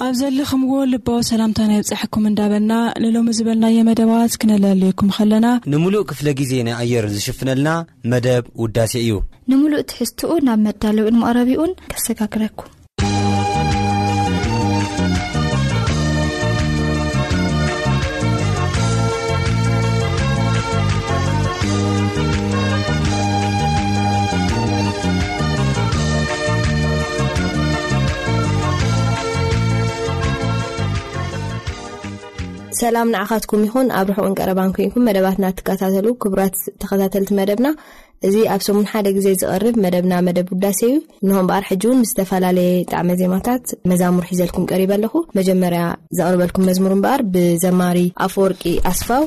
ኣብ ዘለኽምዎ ልባዊ ሰላምታና ይብጻሕኩም እንዳበልና ንሎሚ ዝበልናዮ መደባት ክነለልየኩም ከለና። ንምሉእ ክፍለ ግዜ ናይ ኣየር ዝሽፍነልና መደብ ውዳሴ እዩ። ንምሉእ ትሕዝትኡ ናብ መዳለዊኡን መቕረቢኡን ከሰጋግረኩም። ሰላም ንዓኻትኩም ይኹን ኣብ ርሑቕን ቀረባን ኮንኩም መደባትና እትከታተሉ ክቡራት ተኸታተልቲ መደብና እዚ ኣብ ሰሙን ሓደ ግዜ ዝቐርብ መደብና መደብ ውዳሴ እዩ እንሆ እምበኣር ሕጂ እውን ምስ ዝተፈላለየ ጣዕመ ዜማታት መዛሙር ሒዘልኩም ቀሪበ ኣለኹ መጀመርያ ዘቕርበልኩም መዝሙር እምበኣር ብዘማሪ ኣፈወርቂ ኣስፋው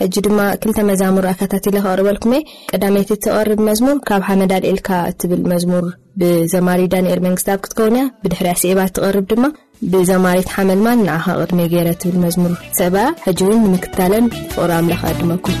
ሕጂ ድማ ክልተ መዛሙር ኣካታቲለ ከቕርበልኩም እየ። ቀዳመይቲ እትቐርብ መዝሙር ካብ ሓመድ ኣልዒልካ እትብል መዝሙር ብዘማሪ ዳንኤል መንግስተኣብ ክትከውን እያ። ብድሕሪኣ ስዒባ እትቐርብ ድማ ብዘማሪት ሓመልማል ንዓኻ ቅድመይ ገይረ እትብል መዝሙር ትስዕባ እያ። ሕጂ እውን ንምክትታለን ብፍቕሪ ኣምላኽ እዕድመኩም።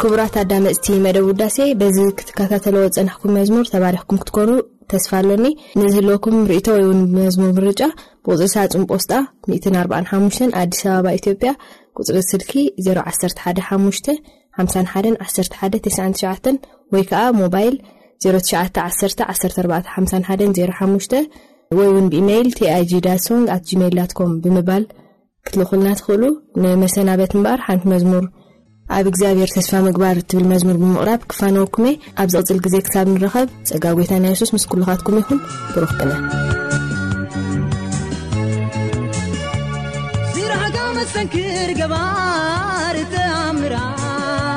ክቡራት ኣዳመፅቲ መደብ ውዳሴ በዚ ክትከታተለዎ ዝፀናሕኩም መዝሙር ተባሪኽኩም ክትኮኑ ተስፋ ኣሎኒ ንዝህልወኩም ርእቶ ወይ እውን መዝሙር ምርጫ ብቁፅሪ ሳፅን ጶስጣ 145 ኣዲስ ኣበባ ኢትዮጵያ ቁፅሪ ስልኪ 0115 51 11 99 ወይ ከዓ ሞባይል 0911145105 ወይ እውን ብኢመይል ቲኣይጂ ዳሶንግ ኣት ጂሜይል ዳት ኮም ብምባል ክትልእኹልና ትኽእሉ። ንመሰናበት እምበኣር ሓንቲ መዝሙር። ኣብ እግዚኣብሔር ተስፋ ምግባር እትብል መዝሙር ብምቕራብ ክፋነወኩም እየ። ኣብ ዝቕጽል ግዜ ክሳብ ንራኸብ ጸጋ ጐይታና የሱስ ምስ ኩሉኻትኩም ይኹን። ብሩኽ ቅነ። ዝራጋ መስተንክር ገባር ተኣምራት